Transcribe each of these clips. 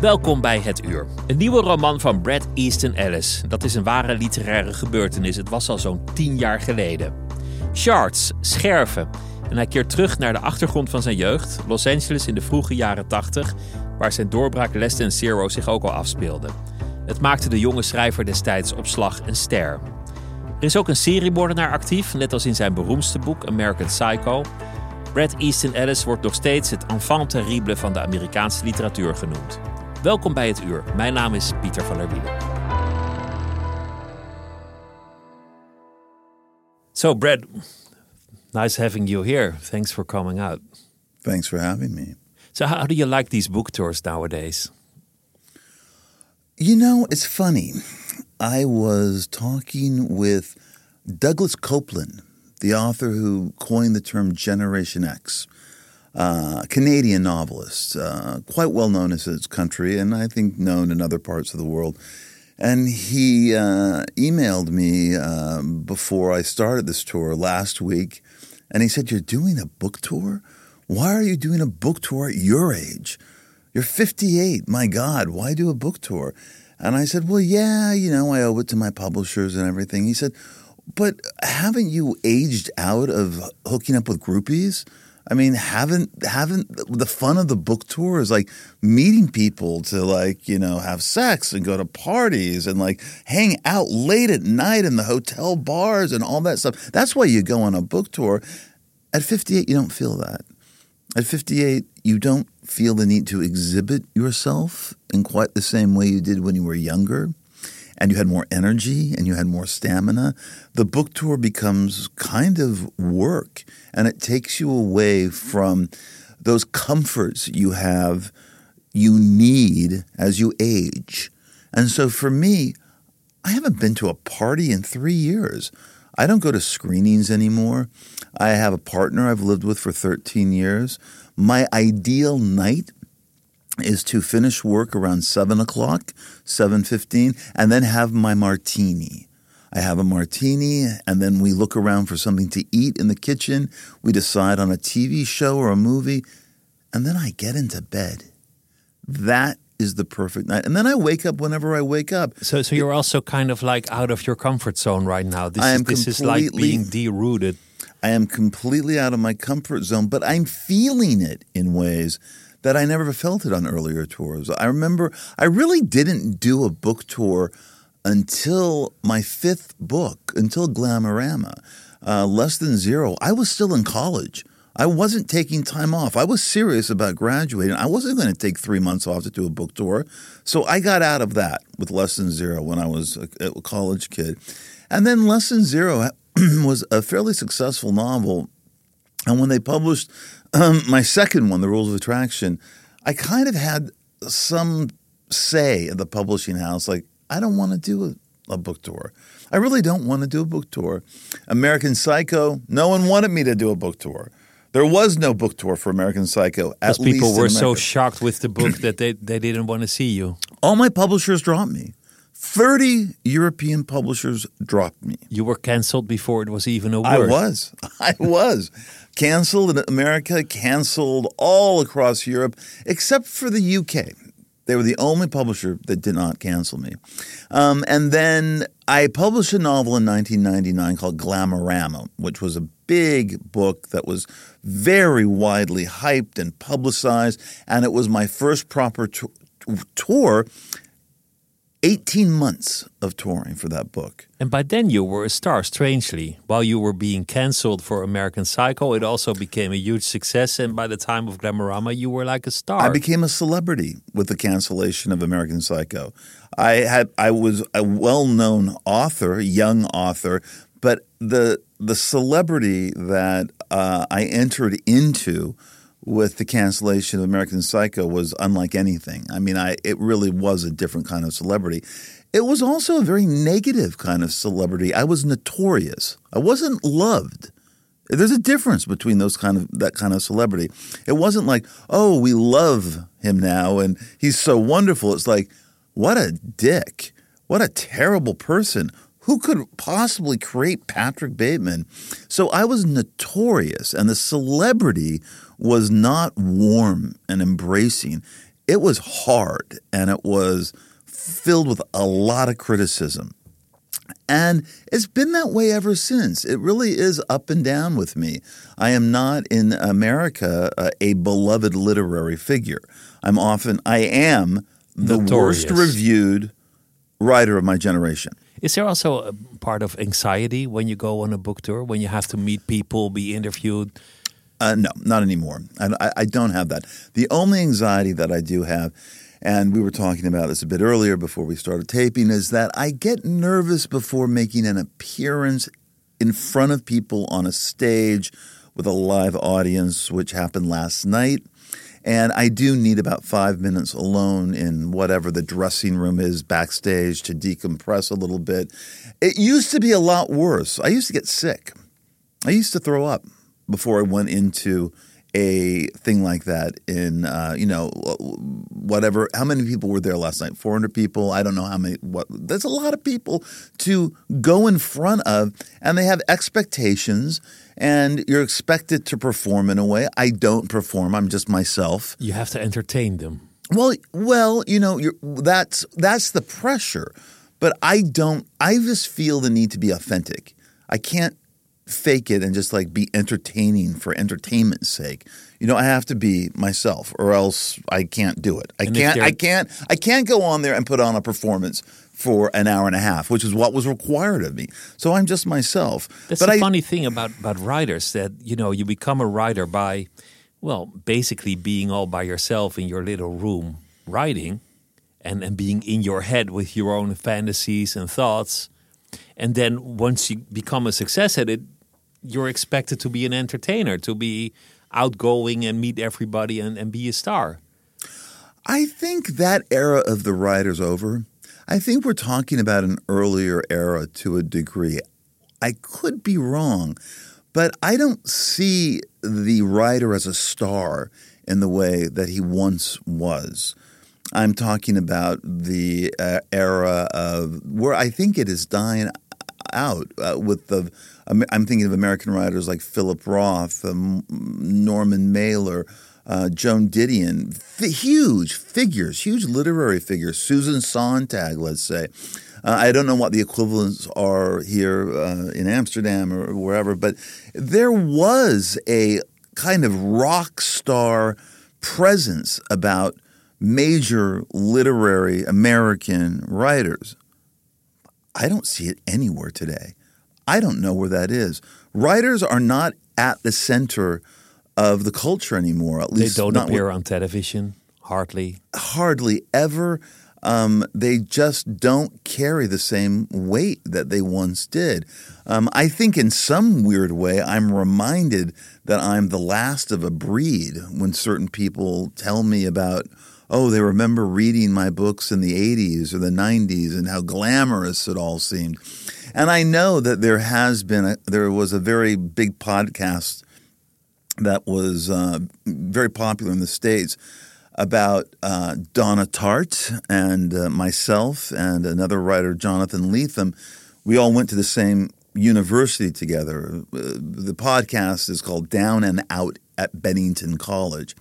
Welkom bij Het Uur. Een nieuwe roman van Brad Easton Ellis. Dat is een ware literaire gebeurtenis. Het was al zo'n tien jaar geleden. Shards, scherven. En hij keert terug naar de achtergrond van zijn jeugd, Los Angeles in de vroege jaren 80, waar zijn doorbraak Less Than Zero zich ook al afspeelde. Het maakte de jonge schrijver destijds op slag een ster. Er is ook een seriemoordenaar actief, net als in zijn beroemdste boek American Psycho. Brad Easton Ellis wordt nog steeds het enfant terrible van de Amerikaanse literatuur genoemd. Welkom bij het uur. Mijn naam is Pieter van der Wielen. So, Bret, nice having you here. Thanks for coming out. Thanks for having me. So, how do you like these book tours nowadays? You know, it's funny. I was talking with Douglas Coupland, the author who coined the term Generation X uh, Canadian novelist, uh, quite well known in his country, and I think known in other parts of the world. And he uh, emailed me um, before I started this tour last week, and he said, You're doing a book tour? Why are you doing a book tour at your age? You're 58. My God, why do a book tour? And I said, Well, yeah, you know, I owe it to my publishers and everything. He said, But haven't you aged out of hooking up with groupies? I mean, haven't haven't the fun of the book tour is like meeting people to like you know have sex and go to parties and like hang out late at night in the hotel bars and all that stuff. That's why you go on a book tour. At 58, you don't feel that. At 58, you don't feel the need to exhibit yourself in quite the same way you did when you were younger and you had more energy and you had more stamina, the book tour becomes kind of work and it takes you away from those comforts you have, you need as you age. And so for me, I haven't been to a party in three years. I don't go to screenings anymore. I have a partner I've lived with for 13 years. My ideal night is to finish work around seven o'clock, seven fifteen, and then have my martini. I have a martini, and then we look around for something to eat in the kitchen. We decide on a TV show or a movie, and then I get into bed. That is the perfect night. And then I wake up whenever I wake up. So, so you're also kind of like out of your comfort zone right now. This I am is this is like being derooted. I am completely out of my comfort zone, but I'm feeling it in ways that I never felt it on earlier tours. I remember I really didn't do a book tour until my fifth book, until Glamorama, uh, Less Than Zero. I was still in college. I wasn't taking time off. I was serious about graduating. I wasn't going to take three months off to do a book tour. So I got out of that with Less Than Zero when I was a, a college kid. And then Less Than Zero was a fairly successful novel. And when they published um, my second one, The Rules of Attraction, I kind of had some say at the publishing house, like, I don't want to do a, a book tour. I really don't want to do a book tour. American Psycho, no one wanted me to do a book tour. There was no book tour for American Psycho. Because people were so shocked with the book that they, they didn't want to see you. All my publishers dropped me. 30 European publishers dropped me. You were canceled before it was even a word. I was. I was canceled in America, canceled all across Europe, except for the UK. They were the only publisher that did not cancel me. Um, and then I published a novel in 1999 called Glamorama, which was a big book that was very widely hyped and publicized, and it was my first proper t- tour 18 months of touring for that book. And by then you were a star, strangely. While you were being cancelled for American Psycho, it also became a huge success. And by the time of Glamorama, you were like a star. I became a celebrity with the cancellation of American Psycho. I had I was a well-known author, young author, but the the celebrity that uh, I entered into with the cancellation of American Psycho was unlike anything. I mean, I it really was a different kind of celebrity. It was also a very negative kind of celebrity. I was notorious. I wasn't loved. There's a difference between those kind of that kind of celebrity. It wasn't like, "Oh, we love him now and he's so wonderful." It's like, "What a dick. What a terrible person. Who could possibly create Patrick Bateman?" So I was notorious and the celebrity was not warm and embracing. It was hard and it was filled with a lot of criticism. And it's been that way ever since. It really is up and down with me. I am not in America uh, a beloved literary figure. I'm often, I am the Notorious. worst reviewed writer of my generation. Is there also a part of anxiety when you go on a book tour, when you have to meet people, be interviewed? Uh, no, not anymore. I, I, I don't have that. The only anxiety that I do have, and we were talking about this a bit earlier before we started taping, is that I get nervous before making an appearance in front of people on a stage with a live audience, which happened last night. And I do need about five minutes alone in whatever the dressing room is backstage to decompress a little bit. It used to be a lot worse. I used to get sick. I used to throw up before I went into a thing like that in uh, you know whatever how many people were there last night 400 people i don't know how many what there's a lot of people to go in front of and they have expectations and you're expected to perform in a way i don't perform i'm just myself You have to entertain them. well, well, you know, you're, that's that's the pressure. But I don't. I just feel the need to be authentic. I can't fake it and just like be entertaining for entertainment's sake. You know, I have to be myself, or else I can't do it. I And can't. I can't. I can't go on there and put on a performance for an hour and a half, which is what was required of me. So I'm just myself. That's but the I, funny thing about, about writers that you know you become a writer by, well, basically being all by yourself in your little room writing, and and being in your head with your own fantasies and thoughts, and then once you become a success at it, you're expected to be an entertainer, to be outgoing and meet everybody and, and be a star. I think that era of the writer's over. I think we're talking about an earlier era to a degree. I could be wrong, but I don't see the writer as a star in the way that he once was. I'm talking about the uh, era of where I think it is dying out uh, with the. I'm thinking of American writers like Philip Roth, um, Norman Mailer, uh, Joan Didion, f- huge figures, huge literary figures. Susan Sontag, let's say. Uh, I don't know what the equivalents are here uh, in Amsterdam or wherever, but there was a kind of rock star presence about major literary American writers. I don't see it anywhere today. I don't know where that is. Writers are not at the center of the culture anymore. At least They don't appear on television hardly. hardly ever. Um, they just don't carry the same weight that they once did. Um, I think in some weird way, I'm reminded that I'm the last of a breed when certain people tell me about, oh, they remember reading my books in the 80s or the 90s and how glamorous it all seemed. And I know that there has been, a, there was a very big podcast that was uh, very popular in the States about uh, Donna Tartt and uh, myself and another writer, Jonathan Lethem. We all went to the same university together. Uh, the podcast is called Down and Out at Bennington College,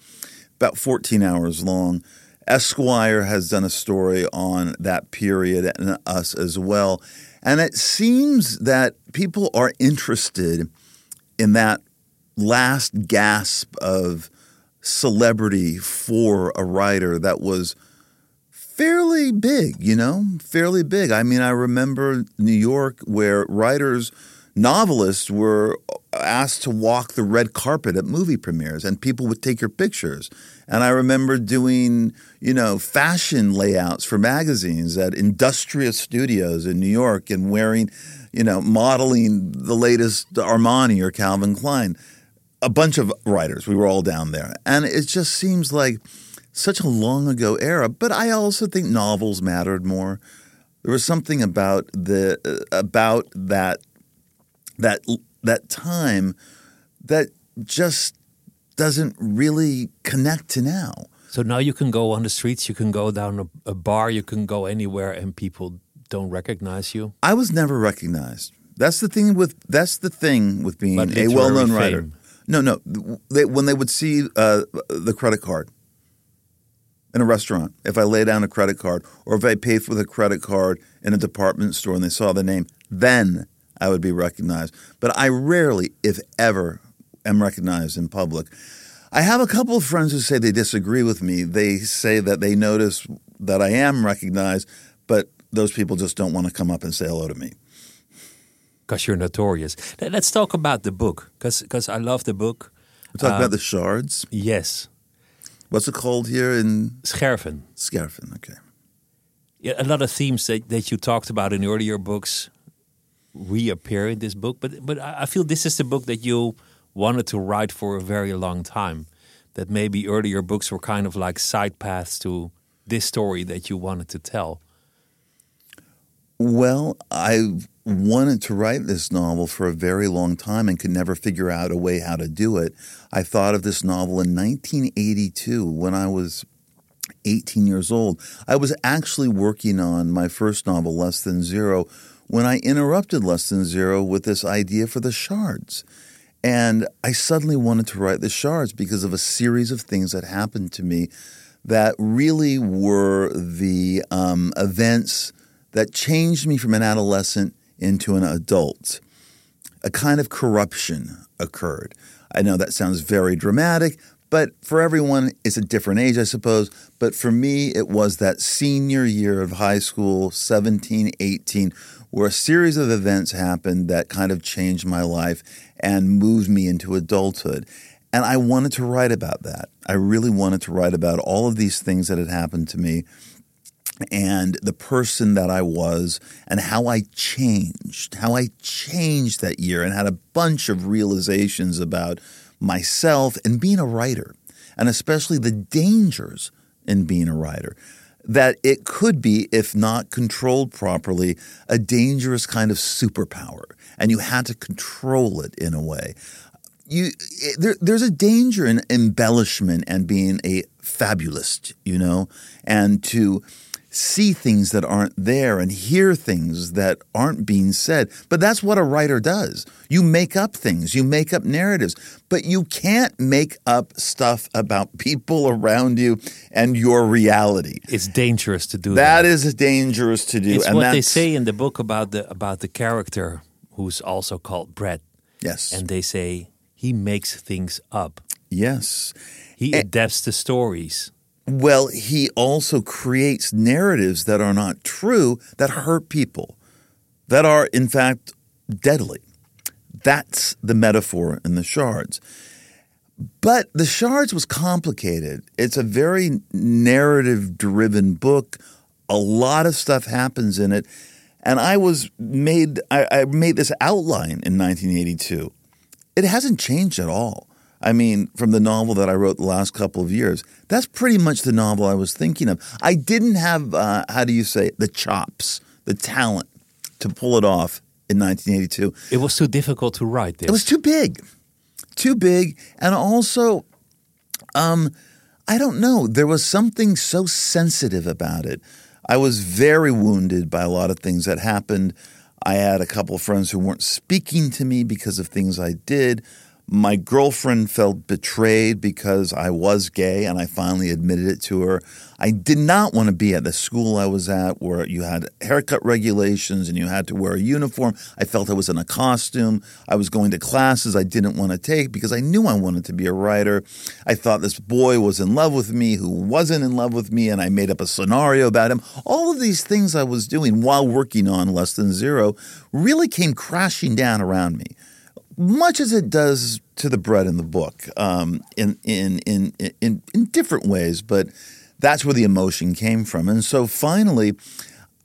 about 14 hours long. Esquire has done a story on that period and us as well. And it seems that people are interested in that last gasp of celebrity for a writer that was fairly big, you know, fairly big. I mean, I remember New York where writers, novelists were asked to walk the red carpet at movie premieres and people would take your pictures. And I remember doing, you know, fashion layouts for magazines at industrious studios in New York and wearing, you know, modeling the latest Armani or Calvin Klein. A bunch of writers, we were all down there. And it just seems like such a long ago era, but I also think novels mattered more. There was something about the uh, about that that that time that just doesn't really connect to now. So now you can go on the streets, you can go down a, a bar, you can go anywhere, and people don't recognize you. I was never recognized. That's the thing with that's the thing with being a well-known writer. No, no. They, when they would see uh, the credit card in a restaurant, if I lay down a credit card, or if I paid with a credit card in a department store and they saw the name, then I would be recognized. But I rarely, if ever, am recognized in public. I have a couple of friends who say they disagree with me. They say that they notice that I am recognized, but those people just don't want to come up and say hello to me. Because you're notorious. Let's talk about the book, because I love the book. We talk uh, about the shards? Yes. What's it called here in Scherven? Scherven, okay. Yeah, a lot of themes that, that you talked about in earlier books reappear in this book, but but I feel this is the book that you wanted to write for a very long time. That maybe earlier books were kind of like side paths to this story that you wanted to tell. Well, I wanted to write this novel for a very long time and could never figure out a way how to do it. I thought of this novel in 1982 when I was 18 years old. I was actually working on my first novel, Less Than Zero, when I interrupted Less Than Zero with this idea for the shards. And I suddenly wanted to write the shards because of a series of things that happened to me that really were the um, events that changed me from an adolescent into an adult. A kind of corruption occurred. I know that sounds very dramatic, but for everyone, it's a different age, I suppose. But for me, it was that senior year of high school, 17, 18, where a series of events happened that kind of changed my life and moved me into adulthood. And I wanted to write about that. I really wanted to write about all of these things that had happened to me and the person that I was and how I changed, how I changed that year and had a bunch of realizations about myself and being a writer, and especially the dangers in being a writer that it could be, if not controlled properly, a dangerous kind of superpower, and you had to control it in a way. You, eh, there, there's a danger in embellishment and being a fabulist, you know, and to see things that aren't there and hear things that aren't being said. But that's what a writer does. You make up things, you make up narratives, but you can't make up stuff about people around you and your reality. It's dangerous to do that. That is dangerous to do. It's and what they say in the book about the about the character who's also called Brett. Yes. And they say he makes things up. Yes. He adapts the stories. Well, he also creates narratives that are not true that hurt people, that are, in fact, deadly. That's the metaphor in the shards. But the shards was complicated. It's a very narrative driven book. A lot of stuff happens in it. And I was made I, I made this outline in 1982. It hasn't changed at all. I mean, from the novel that I wrote the last couple of years. That's pretty much the novel I was thinking of. I didn't have, uh, how do you say, the chops, the talent to pull it off in 1982. It was too difficult to write this. It was too big, too big. And also, um, I don't know, there was something so sensitive about it. I was very wounded by a lot of things that happened. I had a couple of friends who weren't speaking to me because of things I did. My girlfriend felt betrayed because I was gay and I finally admitted it to her. I did not want to be at the school I was at where you had haircut regulations and you had to wear a uniform. I felt I was in a costume. I was going to classes I didn't want to take because I knew I wanted to be a writer. I thought this boy was in love with me who wasn't in love with me and I made up a scenario about him. All of these things I was doing while working on Less Than Zero really came crashing down around me much as it does to the Brett in the book, um, in, in, in, in, in different ways, but that's where the emotion came from. And so finally,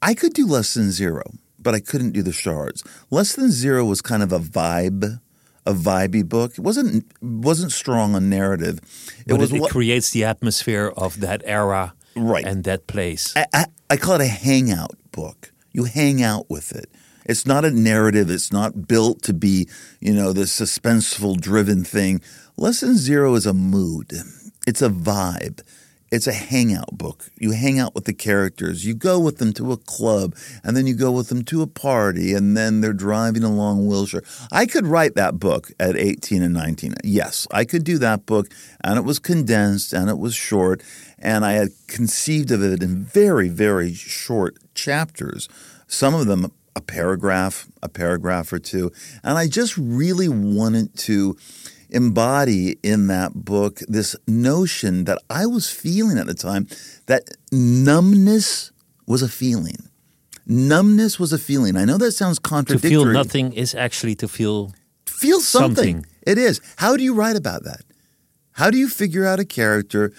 I could do less than zero, but I couldn't do the shards. Less than zero was kind of a vibe, a vibey book. It wasn't wasn't strong on narrative. It but was it, it creates the atmosphere of that era right. and that place. I, I, I call it a hangout book. You hang out with it. It's not a narrative. It's not built to be, you know, this suspenseful driven thing. Less Than Zero is a mood. It's a vibe. It's a hangout book. You hang out with the characters. You go with them to a club, and then you go with them to a party, and then they're driving along Wilshire. I could write that book at 18 and 19. Yes, I could do that book, and it was condensed and it was short, and I had conceived of it in very, very short chapters. Some of them a paragraph, a paragraph or two. And I just really wanted to embody in that book this notion that I was feeling at the time that numbness was a feeling. Numbness was a feeling. I know that sounds contradictory. To feel nothing is actually to feel feel something. something. It is. How do you write about that? How do you figure out a character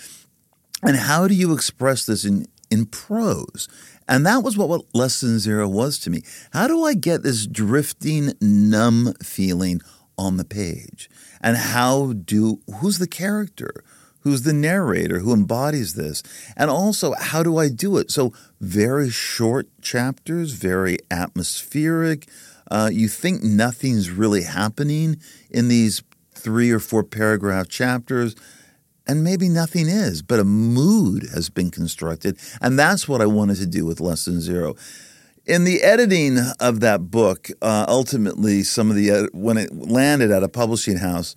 and how do you express this in in prose? And that was what, what Less Zero was to me. How do I get this drifting, numb feeling on the page? And how do, who's the character? Who's the narrator who embodies this? And also, how do I do it? So, very short chapters, very atmospheric. Uh, you think nothing's really happening in these three or four paragraph chapters and maybe nothing is, but a mood has been constructed. And that's what I wanted to do with Less Than Zero. In the editing of that book, uh, ultimately, some of the when it landed at a publishing house,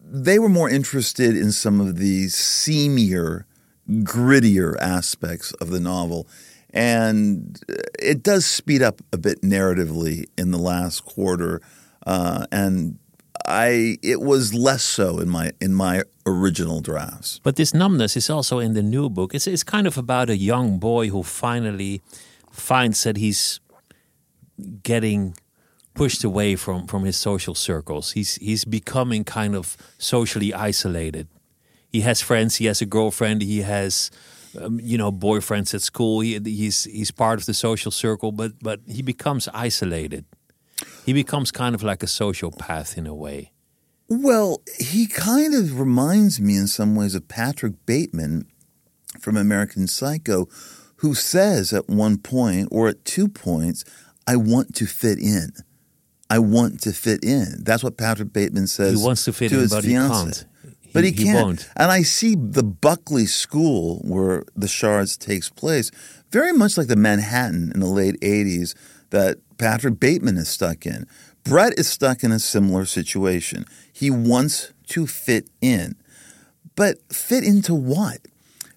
they were more interested in some of the seamier, grittier aspects of the novel, and it does speed up a bit narratively in the last quarter. Uh, and I it was less so in my in my original drafts. But this numbness is also in the new book. It's it's kind of about a young boy who finally finds that he's getting pushed away from from his social circles. He's he's becoming kind of socially isolated. He has friends. He has a girlfriend. He has. Um, you know, boyfriends at school. He, he's he's part of the social circle, but but he becomes isolated. He becomes kind of like a sociopath in a way. Well, he kind of reminds me in some ways of Patrick Bateman from American Psycho, who says at one point or at two points, I want to fit in. I want to fit in. That's what Patrick Bateman says. He wants to fit to in, his but fiance. he can't. But he, he can't. won't. And I see the Buckley School where the Shards takes place very much like the Manhattan in the late 80s that Patrick Bateman is stuck in. Brett is stuck in a similar situation. He wants to fit in. But fit into what?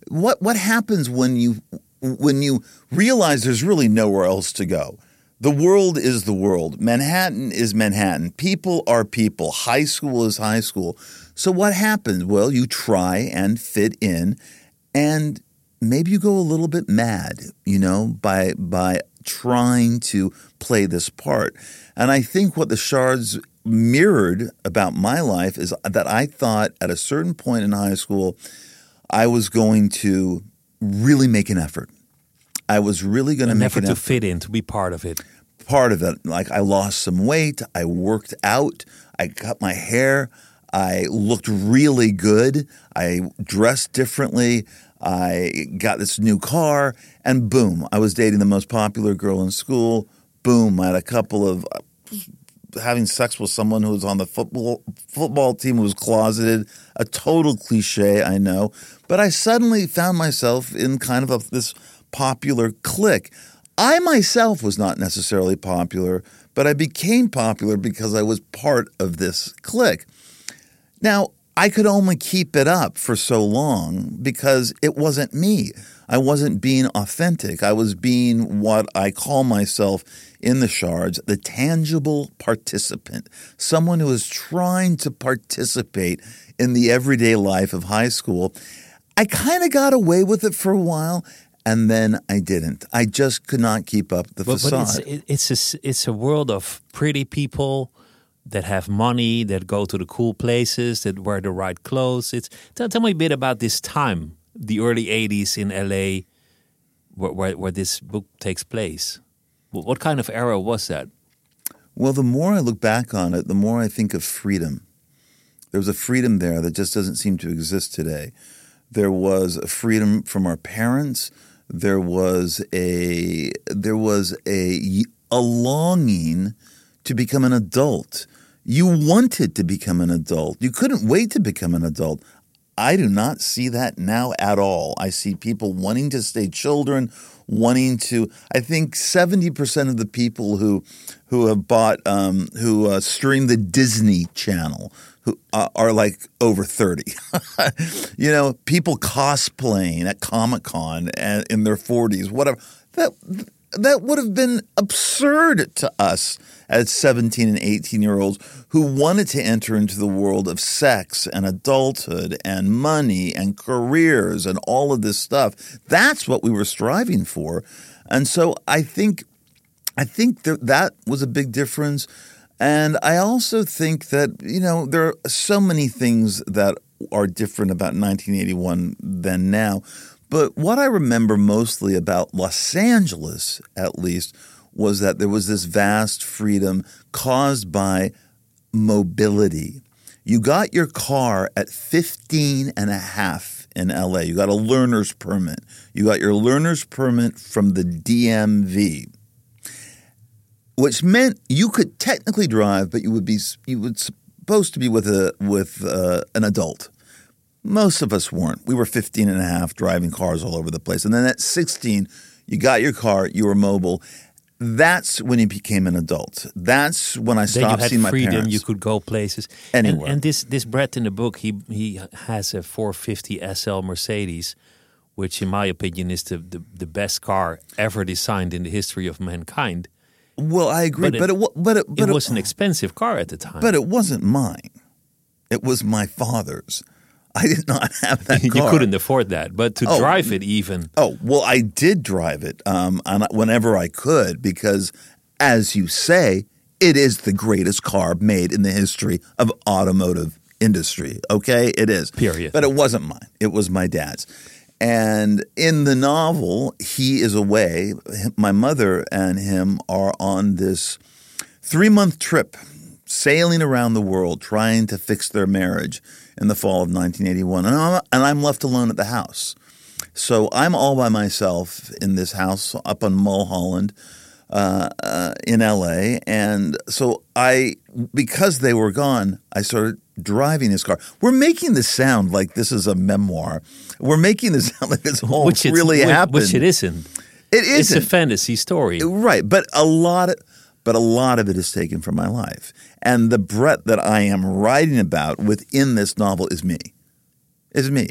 What what happens when you when you realize there's really nowhere else to go? The world is the world. Manhattan is Manhattan. People are people. High school is high school. So what happens? Well, you try and fit in and maybe you go a little bit mad, you know, by by trying to play this part. And I think what the shards mirrored about my life is that I thought at a certain point in high school, I was going to really make an effort. I was really going to make effort an effort. to fit in, to be part of it. Part of it, like I lost some weight, I worked out, I cut my hair, I looked really good, I dressed differently, I got this new car, and boom, I was dating the most popular girl in school. Boom, I had a couple of uh, having sex with someone who was on the football football team who was closeted. A total cliche, I know, but I suddenly found myself in kind of a, this popular clique. I myself was not necessarily popular, but I became popular because I was part of this clique. Now, I could only keep it up for so long because it wasn't me. I wasn't being authentic. I was being what I call myself in the shards the tangible participant, someone who is trying to participate in the everyday life of high school. I kind of got away with it for a while. And then I didn't. I just could not keep up the But, facade. but it's, it's, a, it's a world of pretty people that have money, that go to the cool places, that wear the right clothes. It's tell, tell me a bit about this time, the early '80s in LA, where, where, where this book takes place. What, kind of era was that? Well, the more I look back on it, the more I think of freedom. There was a freedom there that just doesn't seem to exist today. There was a freedom from our parents. There was a there was a a longing to become an adult. You wanted to become an adult. You couldn't wait to become an adult. I do not see that now at all. I see people wanting to stay children, wanting to. I think seventy percent of the people who who have bought um, who uh, stream the Disney Channel who uh, are like over thirty. you know, people cosplaying at Comic Con in their forties, whatever. That that would have been absurd to us as 17 and 18 year olds who wanted to enter into the world of sex and adulthood and money and careers and all of this stuff. That's what we were striving for. And so I think I think that that was a big difference. And I also think that, you know, there are so many things that are different about 1981 than now. But what I remember mostly about Los Angeles, at least, was that there was this vast freedom caused by mobility. You got your car at 15 and a half in LA. You got a learner's permit. You got your learner's permit from the DMV, which meant you could technically drive, but you would be you would supposed to be with a with uh, an adult. Most of us weren't. We were 15 and a half driving cars all over the place. And then at 16, you got your car, you were mobile. That's when you became an adult. That's when I stopped seeing my freedom. parents. You could go places And, Anywhere. and this this Brett in the book, he he has a 450 SL Mercedes, which in my opinion is the, the, the best car ever designed in the history of mankind. well, I agree, But but it- it, but it, but it was an expensive car at the time. but it wasn't mine. It was my father's. I did not have that you couldn't afford that. But to Oh. drive it even, Oh well, I did drive it um, whenever I could because, as you say, it is the greatest car made in the history of automotive industry. Okay, it is. Period. But it wasn't mine. It was my dad's. And in the novel, he is away. My mother and him are on this three month trip, sailing around the world, trying to fix their marriage in the fall of 1981. And I'm, and I'm left alone at the house. So I'm all by myself in this house up on Mulholland uh, uh, in LA. And so I, because they were gone, I started driving his car. We're making this sound like this is a memoir. We're making this sound like this all which really which, happened. which it isn't. It It's a fantasy story. Right, but a lot of but a lot of it is taken from my life. And the Brett that I am writing about within this novel is me. Is me.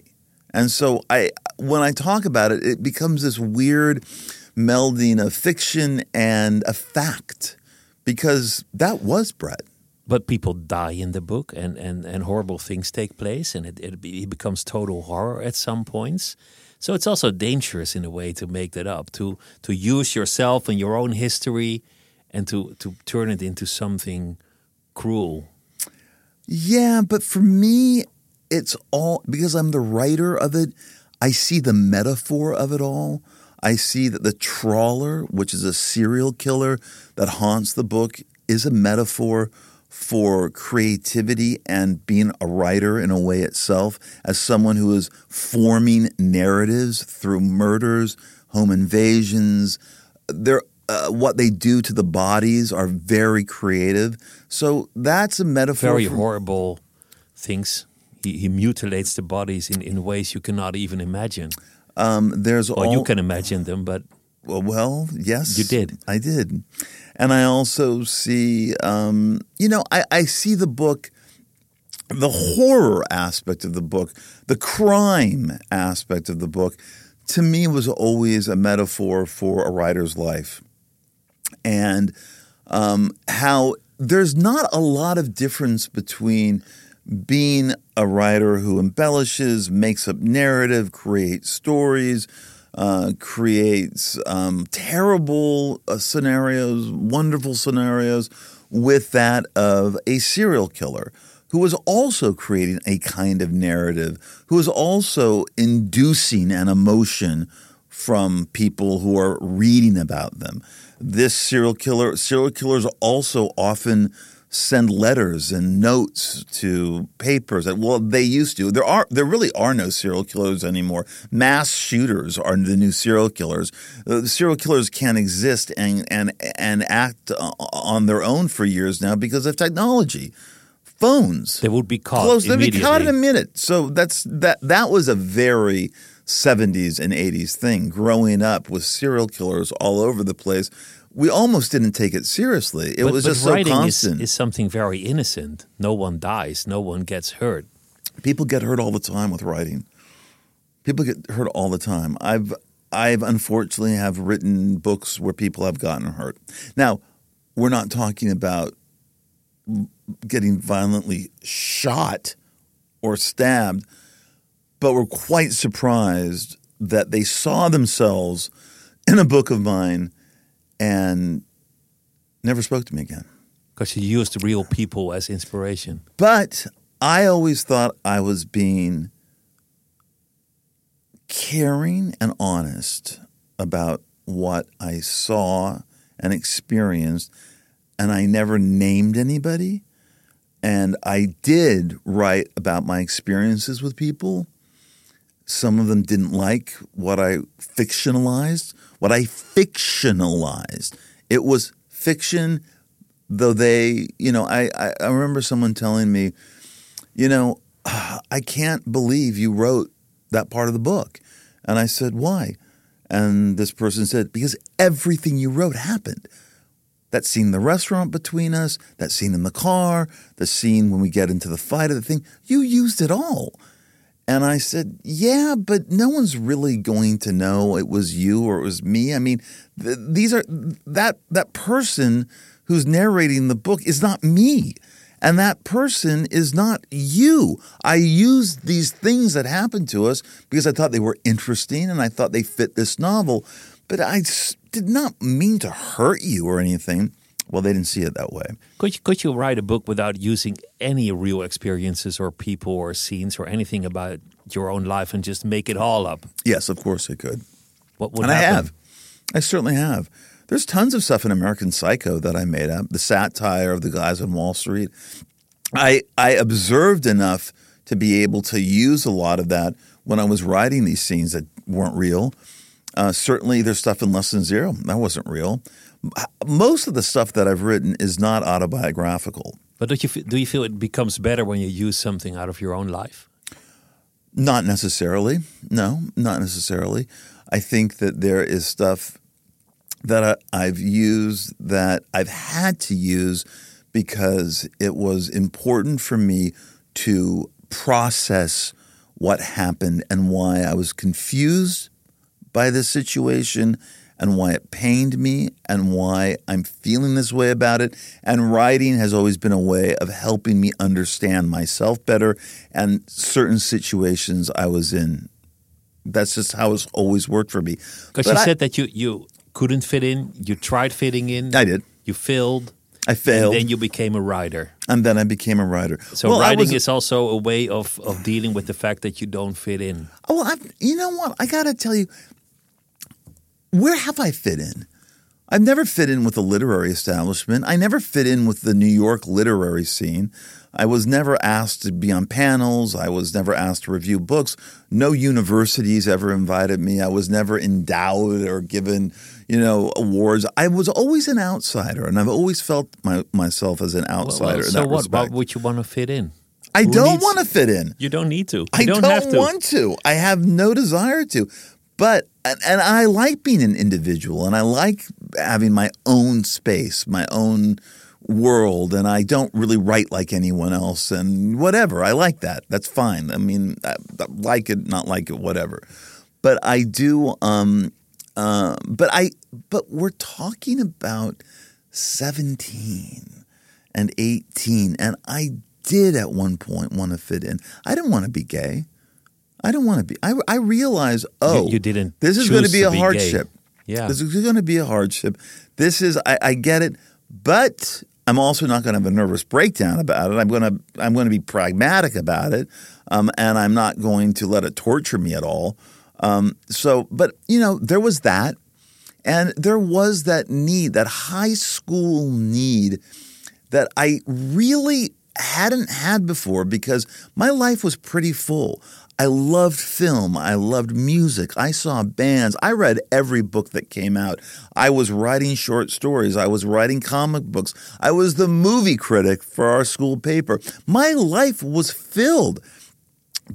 And so I when I talk about it, it becomes this weird melding of fiction and a fact. Because that was Brett. But people die in the book, and, and, and horrible things take place, and it, it, becomes total horror at some points. So it's also dangerous in a way to make that up, to to use yourself and your own history, and to to turn it into something cruel. Yeah, but for me, it's all because I'm the writer of it. I see the metaphor of it all. I see that the trawler, which is a serial killer that haunts the book, is a metaphor for creativity and being a writer in a way itself, as someone who is forming narratives through murders, home invasions. They're uh, what they do to the bodies are very creative. So that's a metaphor. Very for- horrible things. He, he mutilates the bodies in, in ways you cannot even imagine. Um, there's Well, all you can imagine them, but Well, well, yes, You did. I did, and I also see, um, you know, I, I see the book, the horror aspect of the book, the crime aspect of the book. To me, was always a metaphor for a writer's life, and um, how there's not a lot of difference between being a writer who embellishes, makes up narrative, creates stories, uh, creates um, terrible uh, scenarios, wonderful scenarios, with that of a serial killer who is also creating a kind of narrative, who is also inducing an emotion from people who are reading about them. This serial killer, serial killers also often send letters and notes to papers. Well, they used to. There are there really are no serial killers anymore. Mass shooters are the new serial killers. Uh, serial killers can't exist and and and act uh, on their own for years now because of technology. Phones. They would be caught Close. They'd be caught in a minute. So that's that. That was a very 70s and 80s thing. Growing up with serial killers all over the place, we almost didn't take it seriously. It But, was but just so writing is, constant. is something very innocent. No one dies. No one gets hurt. People get hurt all the time with writing. People get hurt all the time. I've I've unfortunately have written books where people have gotten hurt. Now, we're not talking about getting violently shot or stabbed, but we're quite surprised that they saw themselves in a book of mine and never spoke to me again. Because you used real people as inspiration. But I always thought I was being caring and honest about what I saw and experienced, and I never named anybody. And I did write about my experiences with people. Some of them didn't like what I fictionalized, what I fictionalized. It was fiction, though they, you know, I, I, I remember someone telling me, you know, I can't believe you wrote that part of the book. And I said, why? And this person said, because everything you wrote happened. That scene in the restaurant between us, that scene in the car, the scene when we get into the fight of the thing, you used it all. And I said, yeah, but no one's really going to know it was you or it was me. I mean, th- these are that that person who's narrating the book is not me. And that person is not you. I used these things that happened to us because I thought they were interesting and I thought they fit this novel. But I did not mean to hurt you or anything. Well, they didn't see it that way. Could you, could you write a book without using any real experiences or people or scenes or anything about your own life and just make it all up? Yes, of course I could. What would and I have. I certainly have. There's tons of stuff in American Psycho that I made up. The satire of the guys on Wall Street. I I observed enough to be able to use a lot of that when I was writing these scenes that weren't real. Uh, certainly, there's stuff in Less Than Zero that wasn't real. Most of the stuff that I've written is not autobiographical. But do you, do you feel it becomes better when you use something out of your own life? Not necessarily. No, not necessarily. I think that there is stuff that I, I've used that I've had to use because it was important for me to process what happened and why I was confused by this situation and why it pained me and why I'm feeling this way about it. And writing has always been a way of helping me understand myself better and certain situations I was in. That's just how it's always worked for me. Because you I- said that you, you couldn't fit in, you tried fitting in. I did. You failed. I failed, And then you became a writer. and then I became a writer. So Well, writing is also a way of, of dealing with the fact that you don't fit in. Oh, well, you know what? I got to tell you, where have I fit in? I've never fit in with the literary establishment. I never fit in with the New York literary scene. I was never asked to be on panels. I was never asked to review books. No universities ever invited me. I was never endowed or given, you know, awards. I was always an outsider, and I've always felt my, myself as an outsider. well, in so that what, what respect. would you want to fit in? I who don't want to fit in. You don't need to. You I don't, don't, have to. want to. I have no desire to. But and, I like being an individual, and I like having my own space, my own world, and I don't really write like anyone else, and whatever. I like that. That's fine. I mean, I, I like it, not like it, whatever. But I do. Um, uh, but I. But we're talking about seventeen and eighteen, and I did at one point want to fit in. I didn't want to be gay. I don't want to be. I, I realized, oh, You- you didn't This is going to be a be gay. hardship. Yeah. This is going to be a hardship. This is. I, I get it, but I'm also not going to have a nervous breakdown about it. I'm going to. I'm going to be pragmatic about it, um, and I'm not going to let it torture me at all. Um, so, but you know, there was that, and there was that need, that high school need that I really hadn't had before because my life was pretty full. I loved film. I loved music. I saw bands. I read every book that came out. I was writing short stories. I was writing comic books. I was the movie critic for our school paper. My life was filled.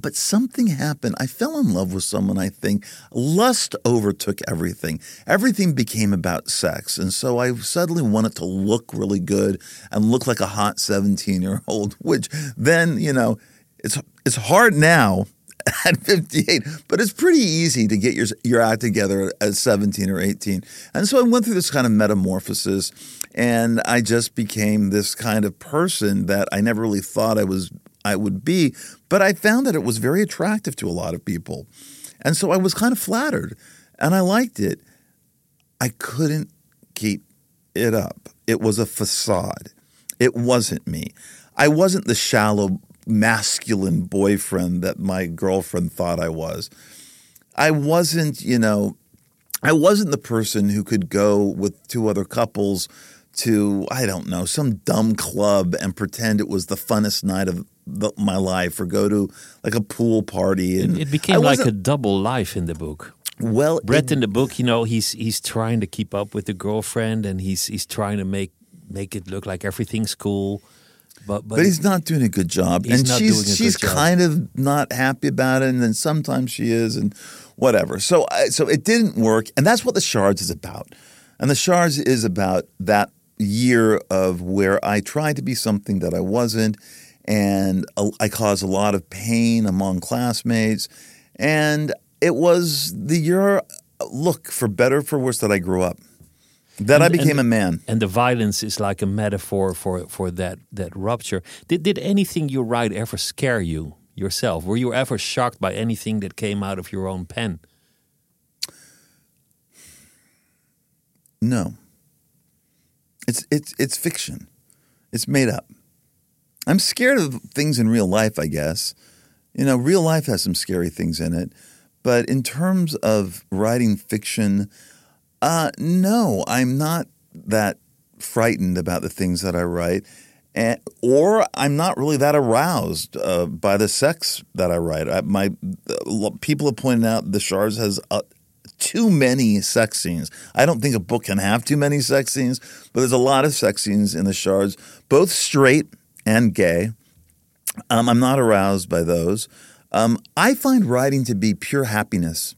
But something happened. I fell in love with someone, I think. Lust overtook everything. Everything became about sex. And so I suddenly wanted to look really good and look like a hot 17 year old, which then, you know, it's, it's hard now at 58, but it's pretty easy to get your, your act together at 17 or 18. And so I went through this kind of metamorphosis and I just became this kind of person that I never really thought I was I would be, but I found that it was very attractive to a lot of people. And so I was kind of flattered and I liked it. I couldn't keep it up. It was a facade. It wasn't me. I wasn't the shallow masculine boyfriend that my girlfriend thought I was. I wasn't, you know, I wasn't the person who could go with two other couples to, I don't know, some dumb club and pretend it was the funnest night of the, my life or go to like a pool party. And It became I like a double life in the book. well, Brett it- in the book, you know, he's he's trying to keep up with the girlfriend and he's he's trying to make make it look like everything's cool. But but, but he's not doing a good job, and not she's doing a good she's kind of not happy about it, and then sometimes she is, and whatever. So I, so it didn't work, and that's what the shards is about, and the shards is about that year of where I tried to be something that I wasn't, and I caused a lot of pain among classmates, and it was the year. Look, for better for worse, that I grew up, that I became and- a man. and the violence is like a metaphor for for that that rupture. Did did anything you write ever scare you yourself? Were you ever shocked by anything that came out of your own pen? No. It's it's it's fiction. It's made up. I'm scared of things in real life, I guess. You know, real life has some scary things in it. But in terms of writing fiction, uh, no, I'm not that frightened about the things that I write. And, or I'm not really that aroused uh, by the sex that I write. I, my uh, people have pointed out the Shards has uh, too many sex scenes. I don't think a book can have too many sex scenes, but there's a lot of sex scenes in the Shards, both straight and gay. Um, I'm not aroused by those. Um, I find writing to be pure happiness.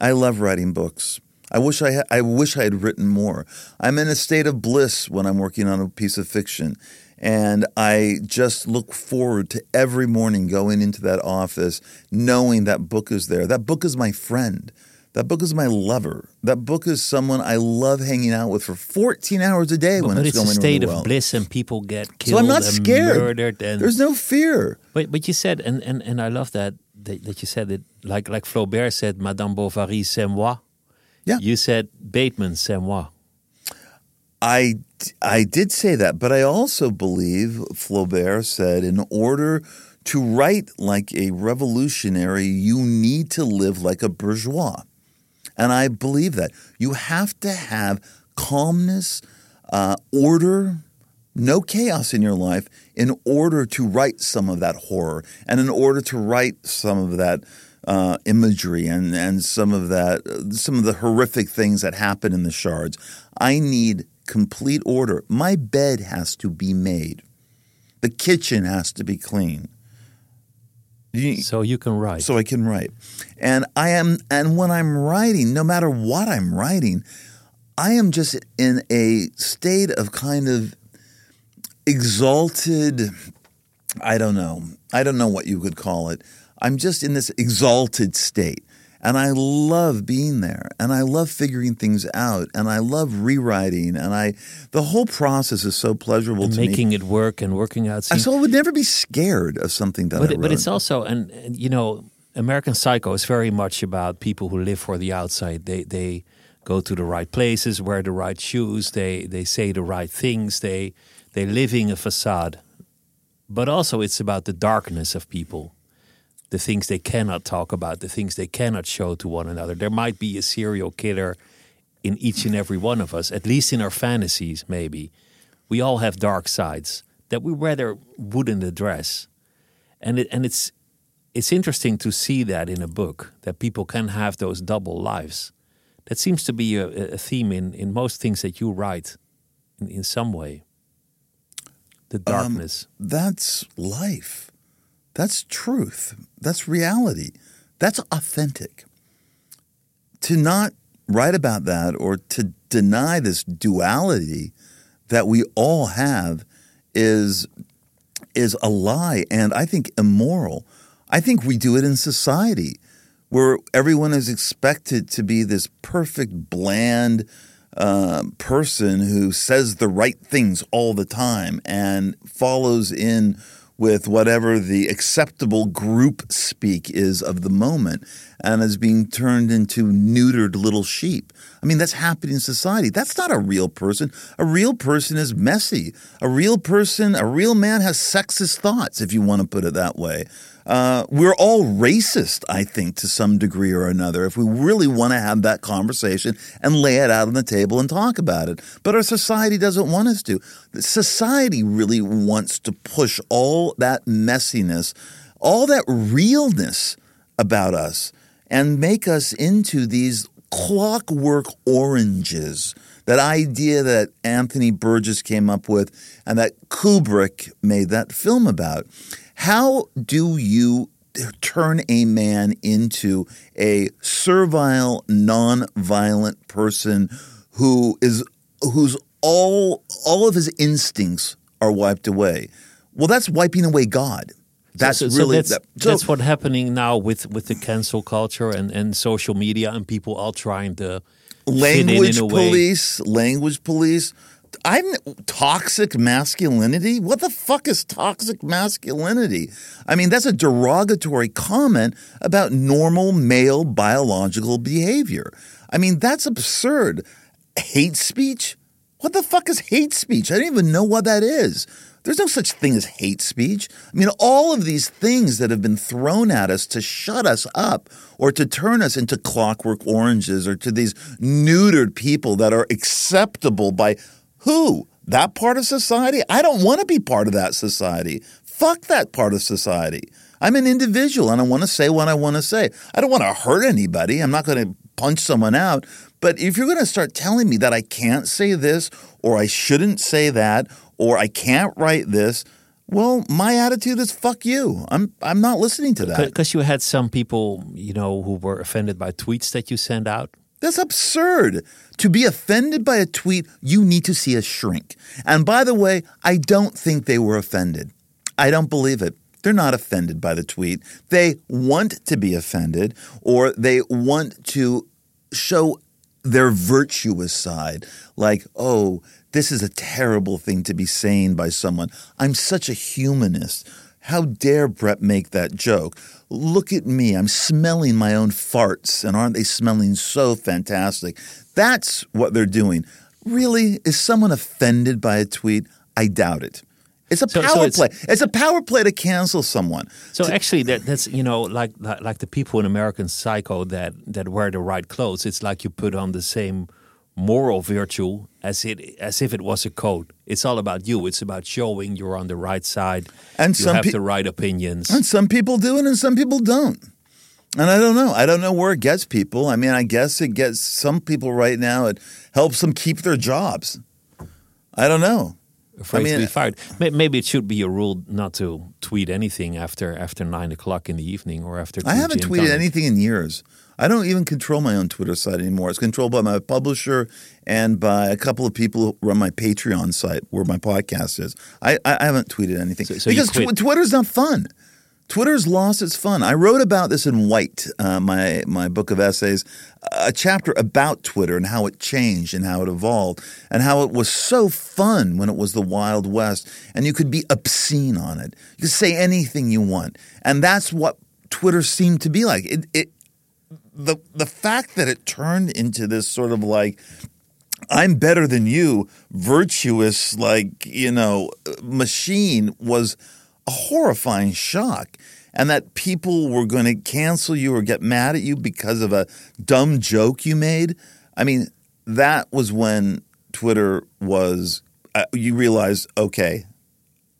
I love writing books. I wish I, ha- I wish I had written more. I'm in a state of bliss when I'm working on a piece of fiction, and I just look forward to every morning going into that office, knowing that book is there. That book is my friend. That book is my lover. That book is someone I love hanging out with for 14 hours a day But, when but it's, it's a state of bliss, and people get killed So I'm not and scared. murdered. And There's no fear. But but you said, and and, and I love that, that that you said it like like Flaubert said, Madame Bovary, c'est moi. Yeah. You said Bateman, c'est moi. I, I did say that, but I also believe Flaubert said in order to write like a revolutionary, you need to live like a bourgeois. And I believe that. You have to have calmness, uh, order, no chaos in your life in order to write some of that horror and in order to write some of that uh, imagery and, and some of that some of the horrific things that happen in the shards. I need complete order. My bed has to be made. The kitchen has to be clean. So you can write. so I can write. And I am and when I'm writing, no matter what I'm writing, I am just in a state of kind of exalted I don't know. I don't know what you could call it. I'm just in this exalted state. And I love being there and I love figuring things out and I love rewriting and I the whole process is so pleasurable and to me. making it work and working out. Scenes. so I would never be scared of something that I but, wrote. but it's also and, and you know American Psycho is very much about people who live for the outside. They they go to the right places, wear the right shoes, they they say the right things, they they living a facade. But also it's about the darkness of people. The things they cannot talk about, the things they cannot show to one another. There might be a serial killer in each and every one of us, at least in our fantasies, maybe. We all have dark sides that we rather wouldn't address and it, and it's it's interesting to see that in a book that people can have those double lives. That seems to be a, a theme in, in most things that you write, in, in some way. The um, darkness. that's life. That's truth. That's reality. That's authentic. To not write about that or to deny this duality that we all have is is a lie and I think immoral. I think we do it in society where everyone is expected to be this perfect, bland uh, person who says the right things all the time and follows in with whatever the acceptable group speak is of the moment and is being turned into neutered little sheep. I mean, that's happening in society. That's not a real person. A real person is messy. A real person, a real man has sexist thoughts, if you want to put it that way. Uh, we're all racist, I think, to some degree or another, if we really want to have that conversation and lay it out on the table and talk about it. But our society doesn't want us to. Society really wants to push all that messiness, all that realness about us, and make us into these clockwork oranges. That idea that Anthony Burgess came up with and that Kubrick made that film about. How do you turn a man into a servile, non-violent person who is whose all all of his instincts are wiped away? Well, that's wiping away God. That's so, so really that's, that- so- that's what's happening now with, with the cancel culture and, and social media and people all trying to language in a way. police, language police. I'm toxic masculinity. What the fuck is toxic masculinity? I mean, that's a derogatory comment about normal male biological behavior. I mean, that's absurd. Hate speech? What the fuck is hate speech? I don't even know what that is. There's no such thing as hate speech. I mean, all of these things that have been thrown at us to shut us up or to turn us into clockwork oranges or to these neutered people that are acceptable by who? That part of society? I don't want to be part of that society. Fuck that part of society. I'm an individual and I want to say what I want to say. I don't want to hurt anybody. I'm not going to punch someone out. But if you're going to start telling me that I can't say this or I shouldn't say that or I can't write this, well, my attitude is fuck you. I'm I'm not listening to that. Because you had some people, you know, who were offended by tweets that you send out. That's absurd. To be offended by a tweet, you need to see a shrink. And by the way, I don't think they were offended. I don't believe it. They're not offended by the tweet. They want to be offended or they want to show their virtuous side. Like, oh, this is a terrible thing to be saying by someone. I'm such a humanist. How dare Brett make that joke? Look at me. I'm smelling my own farts, and aren't they smelling so fantastic? That's what they're doing. Really? Is someone offended by a tweet? I doubt it. It's a So- so power it's- play. It's a power play to cancel someone. So actually, that, that's you know like, like like the people in American Psycho that that wear the right clothes. It's like you put on the same moral virtue as it as if it was a code. It's all about you. It's about showing you're on the right side And you some have peo- the right opinions. And some people do it and some people don't. And I don't know. I don't know where it gets people. I mean, I guess it gets some people right now, it helps them keep their jobs. I don't know. afraid I mean, to be fired. Maybe it should be a rule not to tweet anything after after nine o'clock in the evening or after. I haven't tweeted anything in years. I don't even control my own Twitter site anymore. It's controlled by my publisher and by a couple of people who run my Patreon site where my podcast is. I, I haven't tweeted anything So- so because tw- Twitter's not fun. Twitter's lost its fun. I wrote about this in White, uh, my my book of essays, a chapter about Twitter and how it changed and how it evolved and how it was so fun when it was the Wild West and you could be obscene on it. You could say anything you want, and that's what Twitter seemed to be like. It, it the the fact that it turned into this sort of like I'm better than you, virtuous, like, you know, machine was a horrifying shock. And that people were going to cancel you or get mad at you because of a dumb joke you made. I mean, that was when Twitter was, uh, you realized, okay,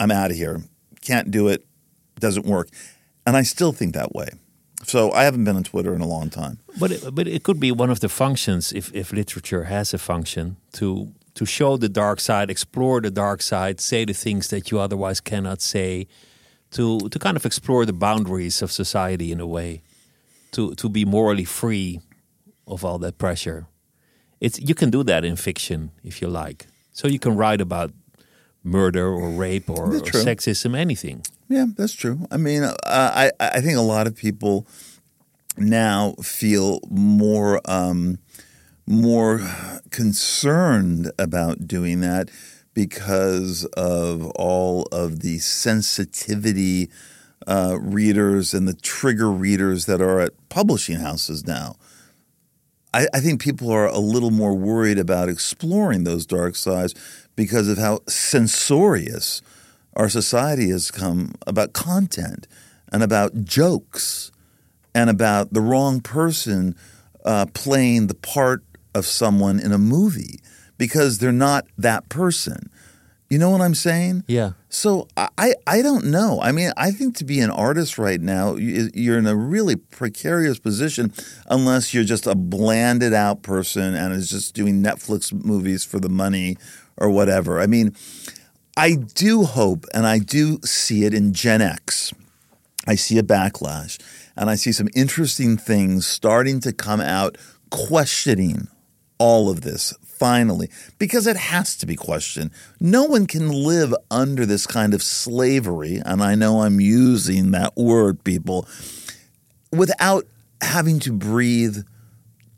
I'm out of here. Can't do it. Doesn't work. And I still think that way. So I haven't been on Twitter in a long time. But it, but it could be one of the functions if, if literature has a function to to show the dark side, explore the dark side, say the things that you otherwise cannot say, to to kind of explore the boundaries of society in a way, to to be morally free of all that pressure. It's you can do that in fiction if you like. So you can write about murder or rape or, or sexism, anything. Yeah, that's true. I mean, uh, I I think a lot of people now feel more um, more concerned about doing that because of all of the sensitivity uh, readers and the trigger readers that are at publishing houses now. I, I think people are a little more worried about exploring those dark sides because of how censorious our society has come about content and about jokes and about the wrong person uh, playing the part of someone in a movie because they're not that person. You know what I'm saying? Yeah. So I- I, I don't know. I mean, I think to be an artist right now, you're in a really precarious position unless you're just a blanded out person and is just doing Netflix movies for the money or whatever. I mean, I do hope and I do see it in Gen X. I see a backlash and I see some interesting things starting to come out questioning all of this finally because it has to be questioned. No one can live under this kind of slavery, and I know I'm using that word, people, without having to breathe,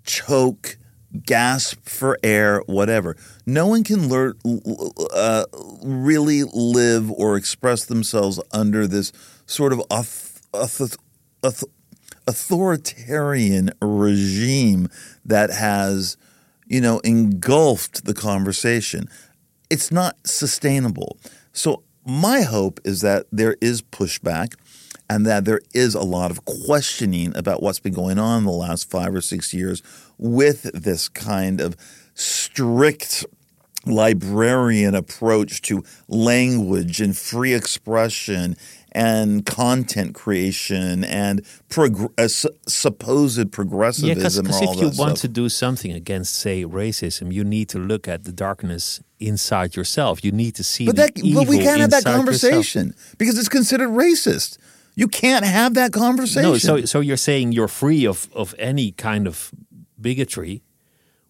choke, gasp for air, whatever. No one can learn, uh, really live or express themselves under this sort of auth- auth- auth- authoritarian regime that has, you know, engulfed the conversation. It's not sustainable. So my hope is that there is pushback and that there is a lot of questioning about what's been going on in the last five or six years with this kind of strict librarian approach to language and free expression and content creation and prog- uh, su- supposed Yeah, progressivism because if you want stuff. to do something against, say, racism, you need to look at the darkness inside yourself. You need to see But the that, but we can't have that inside yourself. conversation because it's considered racist. You can't have that conversation. No, so so you're saying you're free of of any kind of bigotry,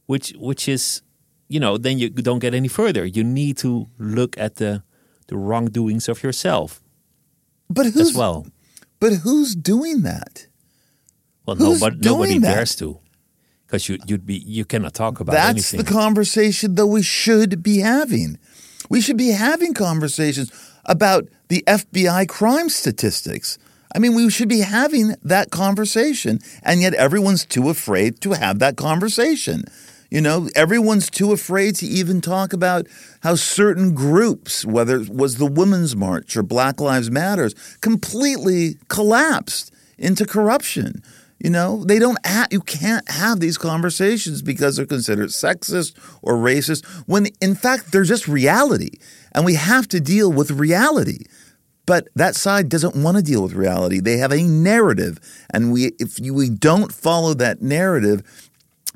which which is, you know, then you don't get any further. You need to look at the the wrongdoings of yourself but who's as well. But who's doing that? Well, who's nobody nobody that? dares to, because you you'd be you cannot talk about That's anything. the conversation that we should be having. We should be having conversations about the FBI crime statistics. I mean, we should be having that conversation, and yet everyone's too afraid to have that conversation. You know, everyone's too afraid to even talk about how certain groups, whether it was the Women's March or Black Lives Matters, completely collapsed into corruption. You know, they don't you can't have these conversations because they're considered sexist or racist when in fact they're just reality and we have to deal with reality. But that side doesn't want to deal with reality. They have a narrative and we if you, we don't follow that narrative,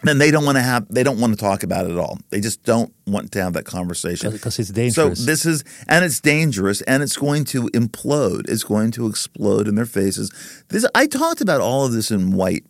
then they don't want to have they don't want to talk about it at all. They just don't want to have that conversation because it's dangerous. So this is and it's dangerous and it's going to implode. It's going to explode in their faces. This I talked about all of this in white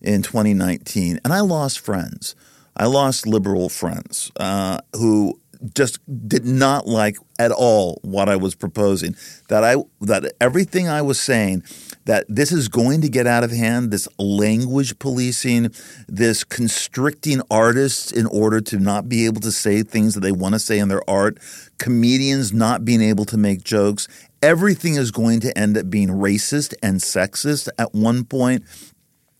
in 2019 and I lost friends. I lost liberal friends uh, who just did not like at all what I was proposing. That I that everything I was saying that this is going to get out of hand. This language policing, this constricting artists in order to not be able to say things that they want to say in their art, comedians not being able to make jokes. Everything is going to end up being racist and sexist at one point.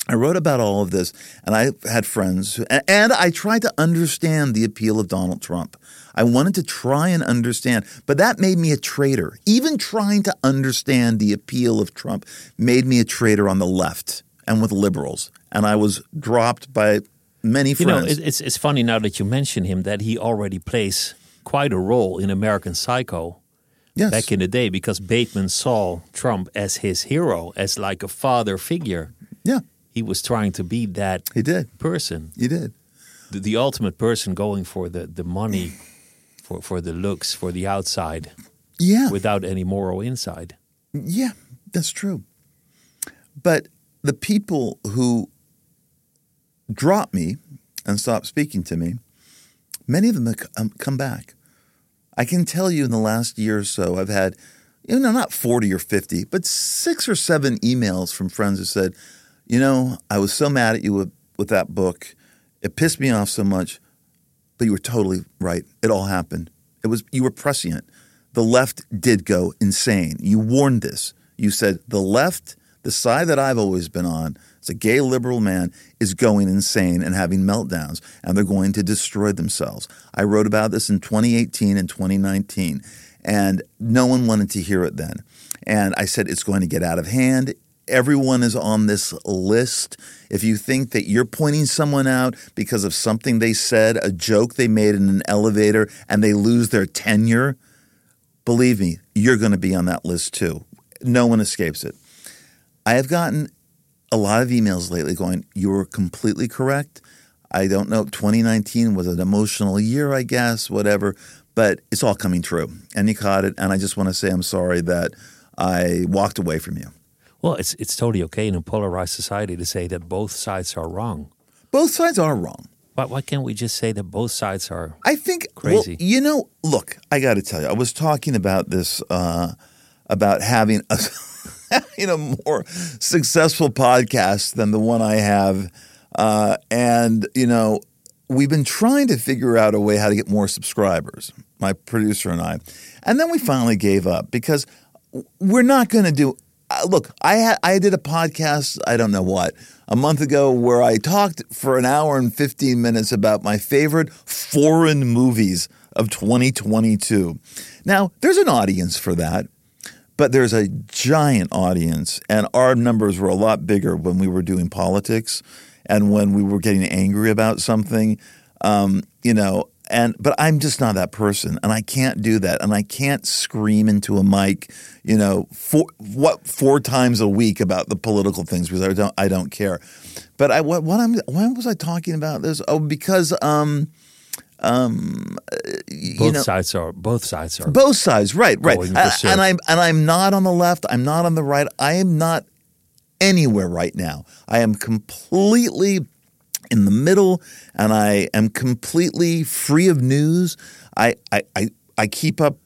I wrote about all of this, and I had friends, who, and I tried to understand the appeal of Donald Trump. I wanted to try and understand, but that made me a traitor. Even trying to understand the appeal of Trump made me a traitor on the left and with liberals, and I was dropped by many you know, friends. it, it's it's funny now that you mention him that he already plays quite a role in American Psycho yes, back in the day because Bateman saw Trump as his hero, as like a father figure. yeah, He was trying to be that he did. person, He did. the, the ultimate person going for the, the money, for, for the looks, for the outside, Yeah, without any moral inside. Yeah, that's true. But the people who drop me and stop speaking to me, many of them have come back. I can tell you in the last year or so, I've had, you know, not 40 or 50, but six or seven emails from friends who said, you know, I was so mad at you with, with that book. It pissed me off so much, but you were totally right. It all happened. It was you were prescient. The left did go insane. You warned this. You said the left, the side that I've always been on, as a gay liberal man, is going insane and having meltdowns, and they're going to destroy themselves. I wrote about this in 2018 and 2019, and no one wanted to hear it then. And I said it's going to get out of hand. Everyone is on this list. If you think that you're pointing someone out because of something they said, a joke they made in an elevator, and they lose their tenure, believe me, you're going to be on that list too. No one escapes it. I have gotten a lot of emails lately going, You were completely correct. I don't know. 2019 was an emotional year, I guess, whatever, but it's all coming true. And you caught it. And I just want to say I'm sorry that I walked away from you. Well, it's it's totally okay in a polarized society to say that both sides are wrong. Both sides are wrong. Why, why can't we just say that both sides are? I think Crazy. Well, you know, look, I got to tell you, I was talking about this uh, about having a having a more successful podcast than the one I have, uh, and you know, we've been trying to figure out a way how to get more subscribers. My producer and I, and then we finally gave up because we're not going to do. Uh, look, I had I did a podcast. I don't know what a month ago where I talked for an hour and fifteen minutes about my favorite foreign movies of 2022. Now, there's an audience for that, but there's a giant audience, and our numbers were a lot bigger when we were doing politics and when we were getting angry about something. Um, you know, and but I'm just not that person, and I can't do that, and I can't scream into a mic, you know, four what four times a week about the political things because I don't I don't care. But I what what I'm why was I talking about this? Oh, because um um you Both know sides are both sides are. both sides, right, right. And I'm and I'm not on the left. I'm not on the right. I am not anywhere right now. I am completely in the middle, and I am completely free of news. I I I, I keep up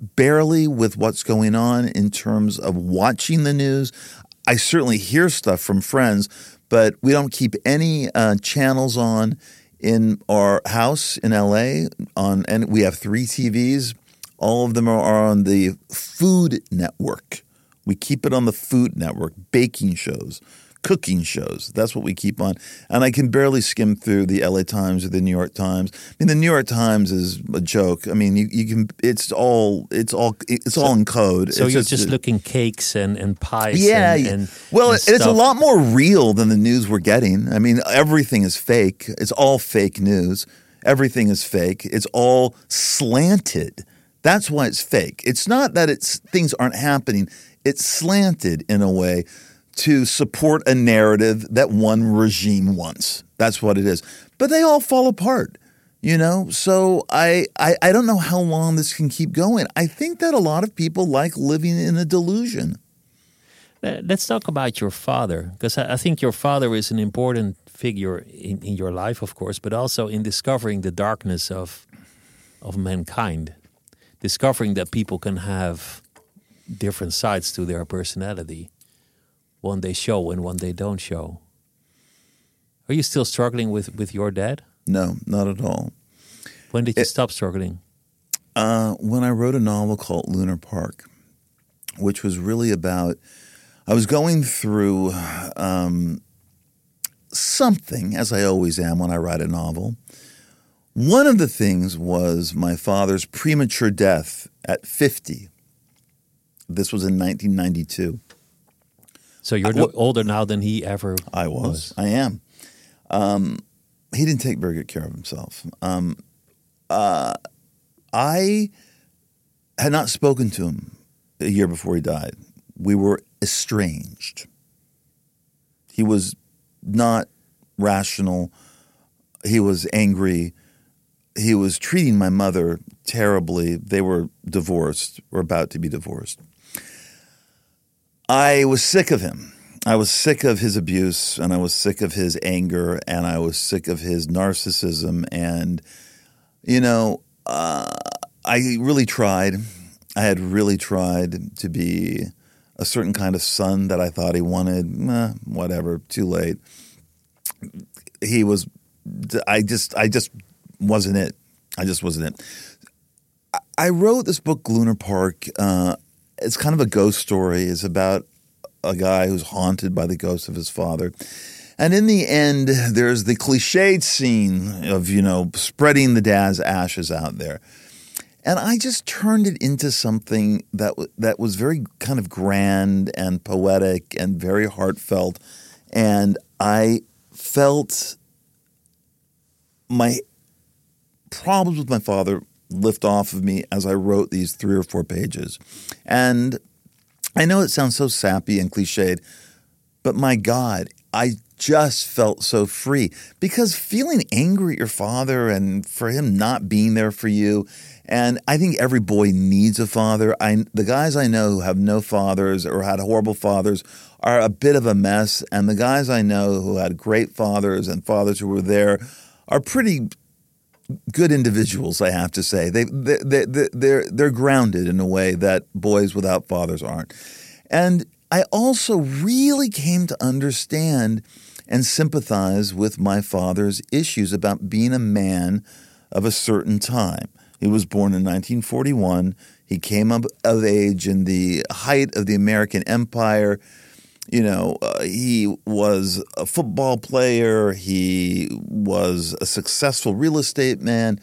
barely with what's going on in terms of watching the news. I certainly hear stuff from friends, but we don't keep any uh, channels on in our house in LA. On and we have three TVs. All of them are on the Food Network. We keep it on the Food Network. Baking shows, cooking shows. That's what we keep on. And I can barely skim through the LA Times or the New York Times. I mean, the New York Times is a joke. I mean, you, you can. It's all. It's all. It's all in code. so It's you're just looking cakes and, and pies. yeah. and, and well, and it's a lot more real than the news we're getting. I mean, everything is fake. It's all fake news. Everything is fake. It's all slanted. That's why it's fake. It's not that it's things aren't happening. It's slanted in a way to support a narrative that one regime wants. That's what it is. But they all fall apart, you know? So I, I, I don't know how long this can keep going. I think that a lot of people like living in a delusion. Uh, Let's talk about your father, because I I think your father is an important figure in, in your life, of course, but also in discovering the darkness of of mankind, discovering that people can have different sides to their personality. One they show and one they don't show. Are you still struggling with, with your dad? No, not at all. When did you stop struggling? Uh, when I wrote a novel called Lunar Park, which was really about, I was going through um, something, as I always am when I write a novel. One of the things was my father's premature death at 50. This was in 1992. So you're no- older now than he ever I was. I am. Um, he didn't take very good care of himself. Um, uh, I had not spoken to him a year before he died. We were estranged. He was not rational. He was angry. He was treating my mother terribly. They were divorced, or about to be divorced. I was sick of him. I was sick of his abuse and I was sick of his anger and I was sick of his narcissism. And, you know, uh, I really tried. I had really tried to be a certain kind of son that I thought he wanted. Eh, whatever, too late. He was, I just, I just wasn't it. I just wasn't it. I- wrote this book, Lunar Park. Uh, it's kind of a ghost story. It's about a guy who's haunted by the ghost of his father. And in the end, there's the cliched scene of, you know, spreading the dad's ashes out there. And I just turned it into something that w- that was very kind of grand and poetic and very heartfelt. And I felt my problems with my father lift off of me as I wrote these three or four pages. And I know it sounds so sappy and cliched, but my God, I just felt so free because feeling angry at your father and for him not being there for you. And I think every boy needs a father. I, the guys I know who have no fathers or had horrible fathers are a bit of a mess. And the guys I know who had great fathers and fathers who were there are pretty good individuals, I have to say. They, they, they, they, they're, they're grounded in a way that boys without fathers aren't. And I also really came to understand and sympathize with my father's issues about being a man of a certain time. He was born in 1941. He came up of age in the height of the American Empire. You know, uh, he was a football player. He was a successful real estate man.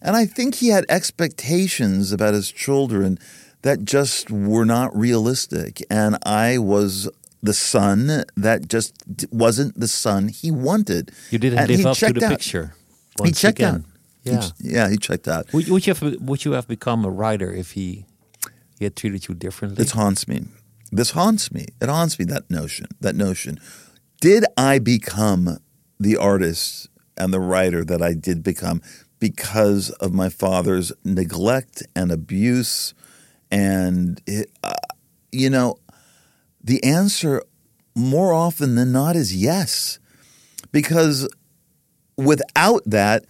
And I think he had expectations about his children that just were not realistic. And I was the son that just wasn't the son he wanted. You didn't And live he up to checked the out. picture. He checked again. out. Yeah. ch- yeah, he checked out. Would, would you have would you have become a writer if he he had treated you differently? This haunts me. This haunts me. It haunts me that notion. That notion. Did I become the artist and the writer that I did become because of my father's neglect and abuse? And it, uh, you know, the answer more often than not is yes, because without that,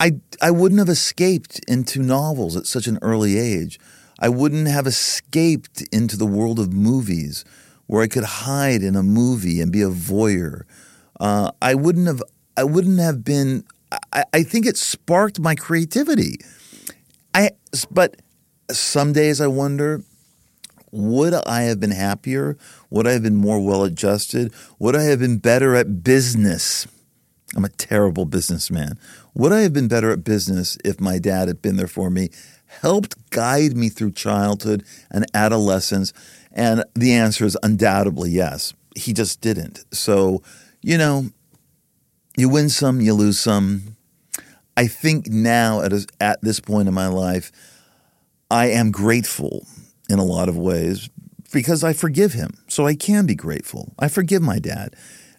I I wouldn't have escaped into novels at such an early age. I wouldn't have escaped into the world of movies where I could hide in a movie and be a voyeur. Uh, I wouldn't have I wouldn't have been I, I think it sparked my creativity. I but some days I wonder would I have been happier? Would I have been more well adjusted? Would I have been better at business? I'm a terrible businessman. Would I have been better at business if my dad had been there for me, helped guide me through childhood and adolescence? And the answer is undoubtedly yes. He just didn't. So, you know, you win some, you lose some. I think now, at, a, at this point in my life, I am grateful in a lot of ways because I forgive him, so I can be grateful. I forgive my dad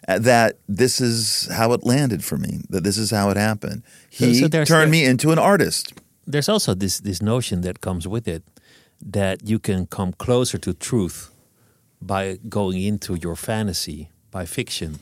uh, that this is how it landed for me, that this is how it happened. He So- so turned me into an artist. There's also this this notion that comes with it that you can come closer to truth by going into your fantasy, by fiction.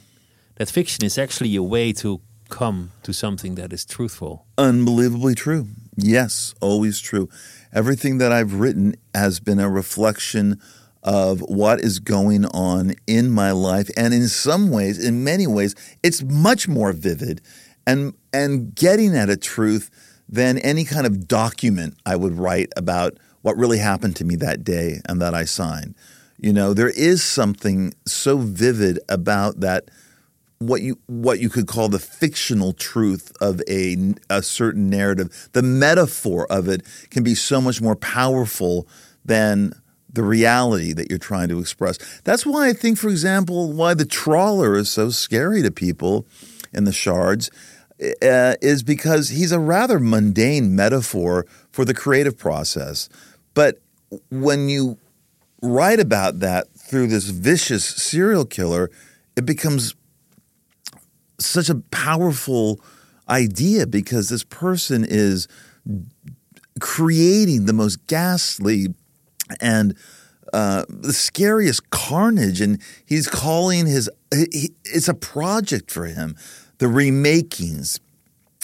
That fiction is actually a way to come to something that is truthful. Unbelievably true. Yes, always true. Everything that I've written has been a reflection of what is going on in my life and in some ways in many ways it's much more vivid and and getting at a truth than any kind of document I would write about what really happened to me that day and that I signed. You know, there is something so vivid about that what you what you could call the fictional truth of a a certain narrative. The metaphor of it can be so much more powerful than the reality that you're trying to express. That's why I think, for example, why the trawler is so scary to people in the shards uh, is because he's a rather mundane metaphor for the creative process. But when you write about that through this vicious serial killer, it becomes such a powerful idea because this person is creating the most ghastly and uh, the scariest carnage, and he's calling his. He, it's a project for him. The remakings,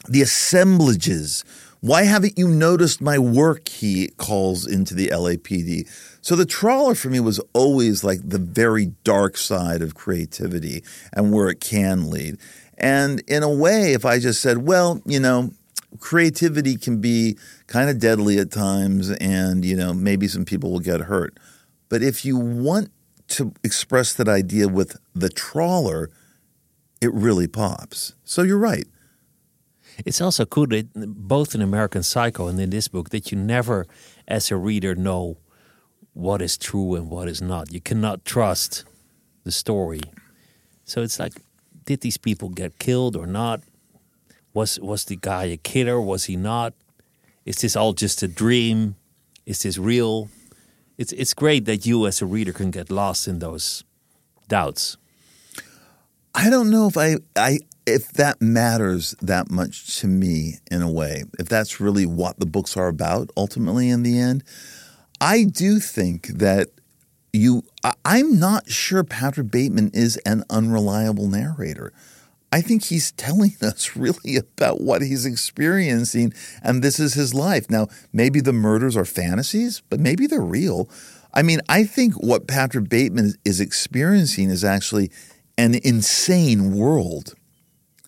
the assemblages. Why haven't you noticed my work? He calls into the LAPD. So the trawler for me was always like the very dark side of creativity and where it can lead. And in a way, if I just said, well, you know, creativity can be kind of deadly at times and, you know, maybe some people will get hurt. But if you want to express that idea with the trawler, it really pops. So you're right. It's also cool that both in American Psycho and in this book that you never, as a reader, know what is true and what is not. You cannot trust the story. So it's like, did these people get killed or not? Was was the guy a killer? Was he not? Is this all just a dream? Is this real? It's it's great that you as a reader can get lost in those doubts. I don't know if I, I if that matters that much to me in a way. If that's really what the books are about ultimately in the end. I do think that you I- I'm not sure Patrick Bateman is an unreliable narrator. I think he's telling us really about what he's experiencing, and this is his life. Now, maybe the murders are fantasies, but maybe they're real. I mean, I think what Patrick Bateman is experiencing is actually an insane world.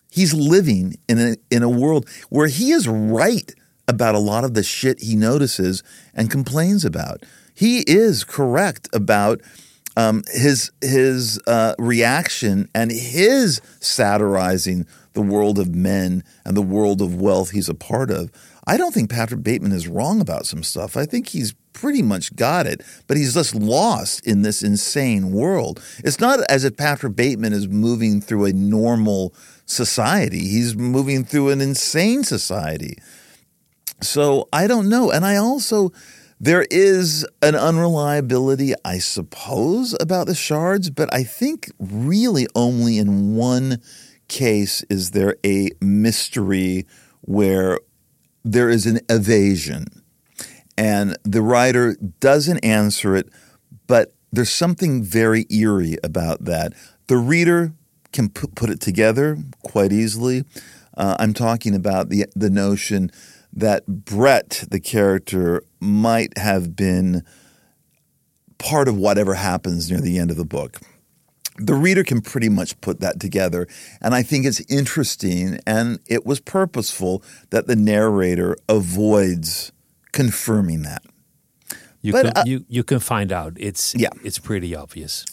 He's living in a in a world where he is right about a lot of the shit he notices and complains about. He is correct about um, his his uh, reaction and his satirizing the world of men and the world of wealth he's a part of. I don't think Patrick Bateman is wrong about some stuff. I think he's pretty much got it, but he's just lost in this insane world. It's not as if Patrick Bateman is moving through a normal society. He's moving through an insane society. So I don't know. And I also, there is an unreliability, I suppose, about the shards, but I think really only in one case is there a mystery where there is an evasion. And the writer doesn't answer it, but there's something very eerie about that. The reader can put, it together quite easily. Uh, I'm talking about the the notion that Brett, the character, might have been part of whatever happens near the end of the book. The reader can pretty much put that together. And I think it's interesting and it was purposeful that the narrator avoids confirming that. You But, can uh, you you can find out. It's Yeah. it's pretty obvious.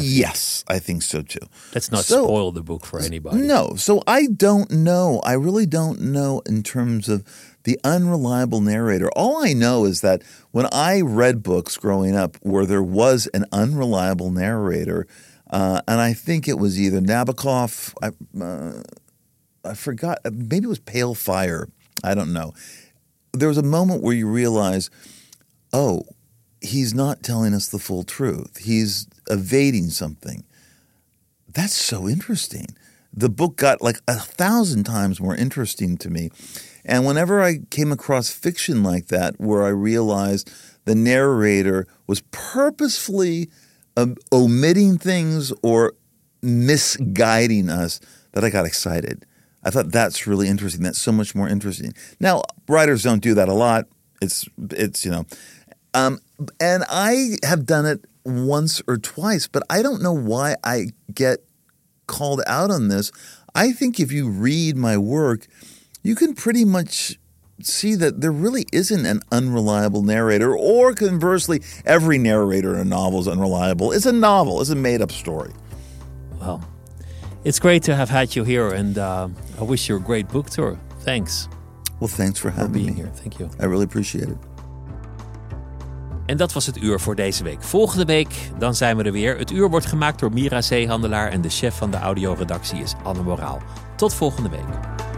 yes, I think so too. Let's not So- spoil the book for anybody. No. So I don't know. I really don't know in terms of the unreliable narrator. All I know is that when I read books growing up where there was an unreliable narrator, uh, and I think it was either Nabokov, I, uh, I forgot, maybe it was Pale Fire. I don't know. There was a moment where you realize, oh, he's not telling us the full truth. He's evading something. That's so interesting. The book got like a thousand times more interesting to me. And whenever I came across fiction like that, where I realized the narrator was purposefully um, omitting things or misguiding us, that I got excited. I thought that's really interesting. That's so much more interesting. Now, writers don't do that a lot. It's it's you know, um, and I have done it once or twice, but I don't know why I get called out on this. I think if you read my work, you can pretty much see that there really isn't an unreliable narrator, or conversely, every narrator in a novel is unreliable. It's a novel, it's a made up story. Well, it's great to have had you here, and uh, I wish you a great book tour. Thanks. Well, thanks for having for being me here. Thank you. I really appreciate it. En dat was het uur voor deze week. Volgende week dan zijn we er weer. Het uur wordt gemaakt door Mira Zeehandelaar en de chef van de audioredactie is Anne Moraal. Tot volgende week.